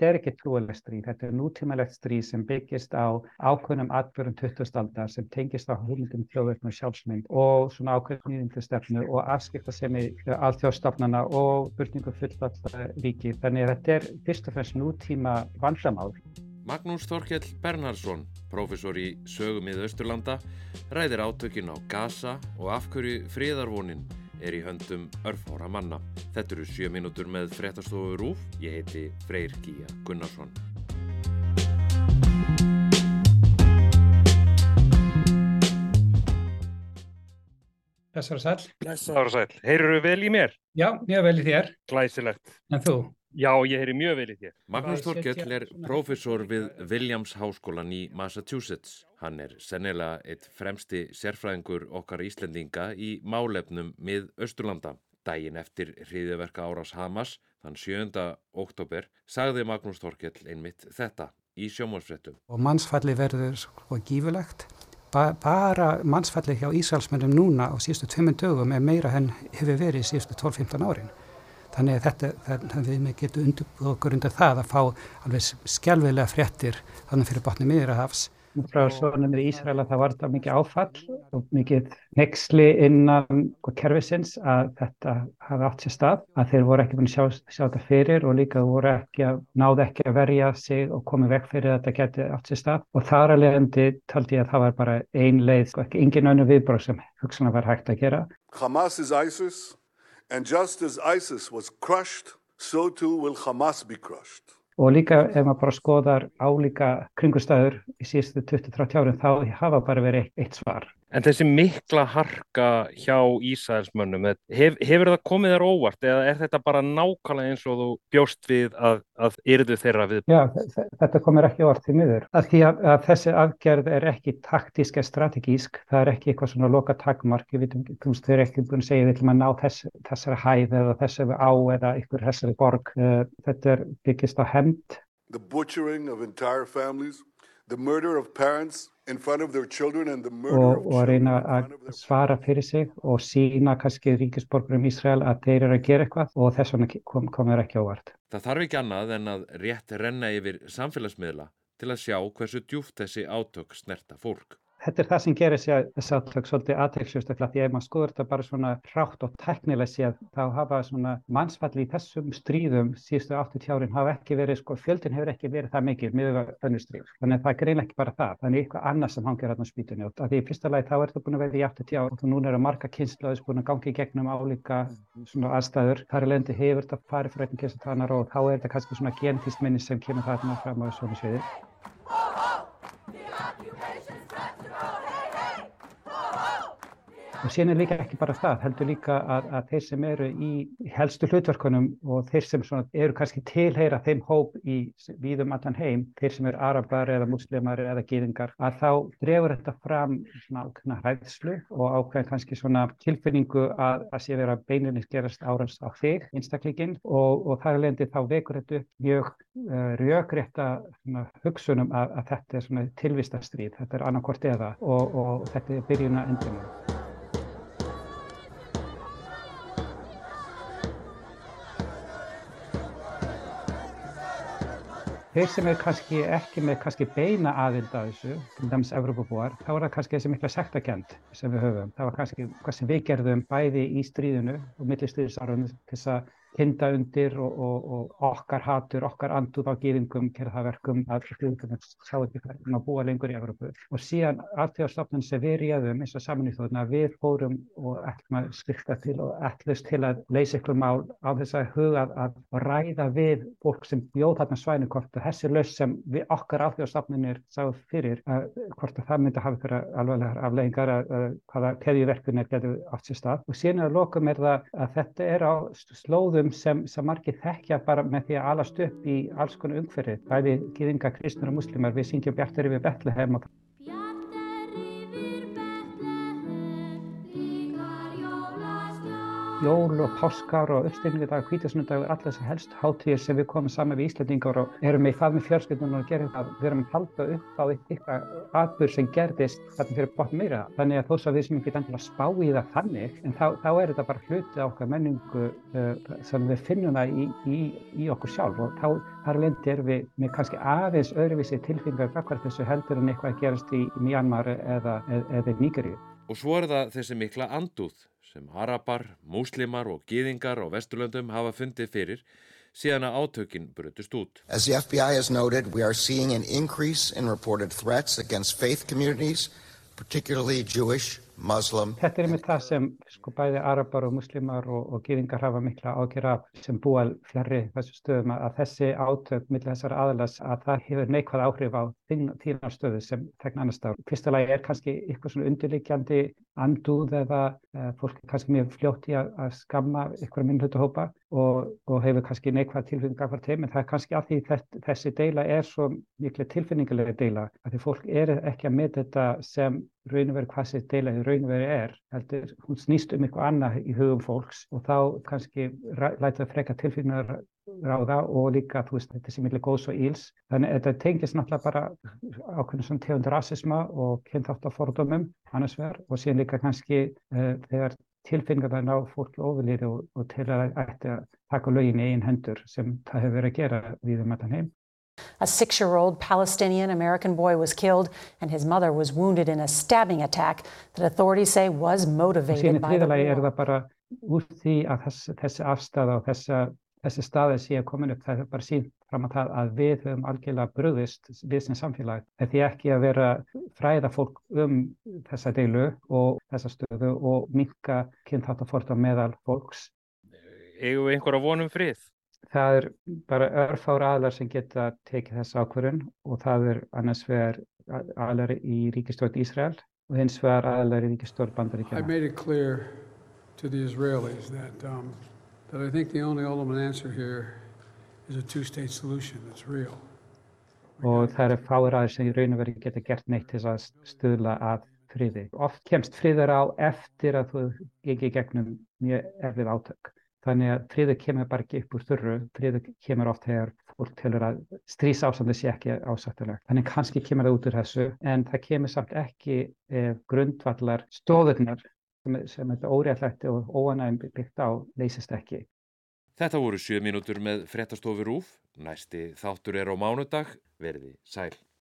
þetta er ekki trúalegt stríð, þetta er nútímalegt stríð sem byggist á ákveðnum atbyrjum 20. aldar sem tengist á húnundum þjóðverðnum sjálfsmynd og svona ákveðnum stefnu og afskipta sem er alþjóðstofnana og börningu fullvalla ríki. Þannig að þetta er fyrst og fremst nútíma vandamál. Magnús Þorkjell Bernhardsson, profesor í sögumið Östurlanda, ræðir átökin á Gaza og afhverju fríðarvonin er í höndum örfára manna. Þetta eru 7 mínútur með fréttastofu Rúf. Ég heiti Freyr Gíja Gunnarsson. Blessaður og sæl. Blessaður og sæl. Heyrur þú vel í mér? Já, mjög vel í þér. Glæsilegt. En þú? Já, ég heyri mjög vel í þér. Magnús Þorkell er profesor við Williams Háskólan í Massachusetts. Hann er sennilega eitt fremsti sérfræðingur okkar Íslendinga í málefnum mið Östurlanda. Dægin eftir hriðiverka árás Hamas, þann 7. oktober, sagði Magnús Þorkell einmitt þetta í sjómálsfrettum. Og mannsfalli verður svo gífulegt. Ba bara mannsfalli hjá Ísraelsmennum núna á síðustu tveimund dögum er meira henn hefur verið síðustu 12-15 árin. Þannig að þetta, það, við getum undir okkur undir það að fá alveg skjálfilega fréttir þannig fyrir botni miður að hafs frá sjónum í Ísraela það var þetta mikið áfall og mikið nexli innan kervisins að þetta hafi átt sér stað að þeir voru ekki búin að sjá, sjá þetta fyrir og líka voru ekki að náðu ekki að verja sig og komið vekk fyrir að þetta geti átt sér stað. Og þar að leiðandi taldi ég að það var bara ein leið og ekki engin önnu viðbróð sem hugsanlega var hægt að gera. Hamas is ISIS and just as ISIS was crushed so too will Hamas be crushed Og líka ef maður bara skoðar álíka kringustæður í síðustu 20-30 árin þá hafa bara verið eitt svar. En þessi mikla harka hjá Ísæðismönnum, hef, hefur það komið þér óvart eða er þetta bara nákvæmlega eins og þú bjóst við að, að yrðu þeirra við? Já, þetta komir ekki óvart til miður. Að því að, að þessi aðgerð er ekki taktísk eða strategísk, það er ekki eitthvað svona loka takmark, við veitum, þau eru ekki búin að segja við ætlum að ná þess, þessari hæð eða þessari á eða ykkur þessari borg. Eh, þetta er byggist á hemmt. Og, og að reyna að svara fyrir sig og sína kannski ríkisborgurum Ísrael að þeir eru að gera eitthvað og þess vegna kom, komur ekki ávart. Það þarf ekki annað en að rétt renna yfir samfélagsmiðla til að sjá hversu djúft þessi átök snerta fólk þetta er það sem gerir sér þess aðtök svolítið aðtæksjóstaklega því ef maður skoður þetta bara svona hrátt og teknileg séð þá hafa svona mannsfalli í þessum stríðum síðustu 80 árin hafa ekki verið sko fjöldin hefur ekki verið það mikið með önnur stríð. Þannig að það er greinlega ekki bara það þannig eitthvað annað sem hangir hérna á spýtunni. Og því í fyrsta lagi þá er það búin að vera í 80 ár og núna eru marga kynnslöðis búin að gangi gegnum álíka svona aðstæður. Þar er lendi hefur þetta farið fyrir einn kynnslöðanar og þá er þetta kannski svona gentíst minni sem kemur þarna fram á svona sviði occupation's practical. Og síðan er líka ekki bara það, heldur líka að, að þeir sem eru í helstu hlutverkunum og þeir sem eru kannski tilheyra þeim hóp í víðum allan heim, þeir sem eru arabar eða muslimar eða gýðingar, að þá drefur þetta fram svona ákveðna hræðslu og ákveðin kannski svona tilfinningu að það sé vera beininni gerast árans á þig, einstaklingin, og, og þar lendi þá vekur þetta mjög uh, rjögrétta hugsunum að, að þetta er svona tilvistastríð, þetta er annarkort eða og, og þetta er byrjun að endinu. Þeir sem er kannski ekki með kannski beina aðild að þessu, til dæmis Evrópabúar, þá er það kannski þessi mikla sektakent sem við höfum. Það var kannski hvað sem við gerðum bæði í stríðinu og millistríðisárunum til þess að hinda undir og, og, og okkar hatur, okkar anduð á gýringum gerða það verkum að hljóðum sá ekki hvernig að búa lengur í Európu og síðan alltjóðastofnun sem við réðum eins og saman í þóðuna við fórum og ætlum að styrta til og ætlust til að leysa ykkur mál á þess að huga að, að ræða við fólk sem bjóð þarna svænu hvort að þessi laus sem við okkar alltjóðastofnunir sáð fyrir að hvort að það myndi hafa ykkur alveglegar afleggingar að, að hvaða keðjuverkunir getur átt sér stað. Og síðan að lokum er það að þetta er á slóðu þjóðum sem, sem margir þekkja bara með því að alast upp í alls konar umhverfi. Bæði gýðinga, kristnur og muslimar, við syngjum Bjartur yfir Betlehem og jól og páskar og uppstilningardag, hvítasunnudag og allir þessi helst hátíðir sem við komum saman við Íslandingar og erum í það með fjölskyldunum og gerum það, við erum að halda upp á eitthvað atbyrg sem gerðist þarna fyrir bort meira. Þannig að þó svo við sem ekki endilega spá í það þannig, en þá, þá er þetta bara hluti á okkar menningu uh, sem við finnum það í, í, í okkur sjálf og þá þar lendi erum við með kannski aðeins öðruvísi tilfinningar akkvært þessu heldur en eitthvað gerast í Myanmar eða, eða, eða Nígeríu. Og svo er það þessi mikla andúð sem arabar, múslimar og gýðingar á Vesturlöndum hafa fundið fyrir síðan að átökin brutust út. As the FBI has noted, we are seeing an increase in reported threats against faith communities, particularly Jewish, Muslim. Þetta er með það sem sko bæði arabar og muslimar og, og gýðingar hafa mikla ágjör af sem búa fjarrri þessu stöðum að þessi átök millir þessar aðalas að það hefur neikvæð áhrif á þínar stöðu sem þegna annars stað. Fyrsta lagi er kannski eitthvað svona undirlikjandi andúð eða e, fólk er kannski mjög fljótt í að, að skamma ykkur minnlutu hópa og, og hefur kannski neikvæð tilfinninga hvert heim en það er kannski að því þess, þessi deila er svo miklu tilfinningulega deila að því fólk er ekki að með þetta sem raun og verið hvað þessi deila í raun og verið er heldur hún snýst um eitthvað annað í hugum fólks og þá kannski læta það freka tilfinningar ráða og líka þú veist þetta sem er góðs og íls þannig að þetta tengis náttúrulega bara ákveðin svona tegund rasisma og kynþátt á fordómum annars verð og síðan líka kannski uh, þegar tilfinningar það ná fólki ofurlýri og, og til að ætti að taka lögin í einn hendur sem það hefur verið að gera við um allan heim. A six-year-old Palestinian American boy was killed and his mother was wounded in a stabbing attack that authorities say was motivated by the war. er það bara úr því að þess, þessi afstæða og þessa, þessi staði sé að komin upp það er bara sínt fram að það að við höfum algjörlega bröðist við sem samfélag. Því ekki að vera fræða fólk um þessa deilu og þessa stöðu og minka kynþáttafórta meðal fólks. Egu einhverja vonum frið? það er bara örfár aðlar sem geta tekið þess ákvörðun og það er annars vegar aðlar í ríkistjórn Ísrael og hins vegar aðlar í ríkistjórn Bandaríkjana. That I think the only ultimate answer here is a two-state solution that's real. Og það eru fáir aðeins sem í raun og verið geta gert neitt til að stuðla að friði. Oft kemst friður á eftir að þú ekki gegnum mjög erfið átök. Þannig að friður kemur bara ekki upp úr þurru, friður kemur oft þegar fólk telur að strís ásandi sé ekki ásættilegt. Þannig kannski kemur það út úr þessu en það kemur samt ekki eh, grundvallar stóðurnar sem, sem þetta óréttlætti og óanægum byggt á leysist ekki. Þetta voru 7 mínútur með frettastofu Rúf. Næsti þáttur er á mánudag. Verði sæl.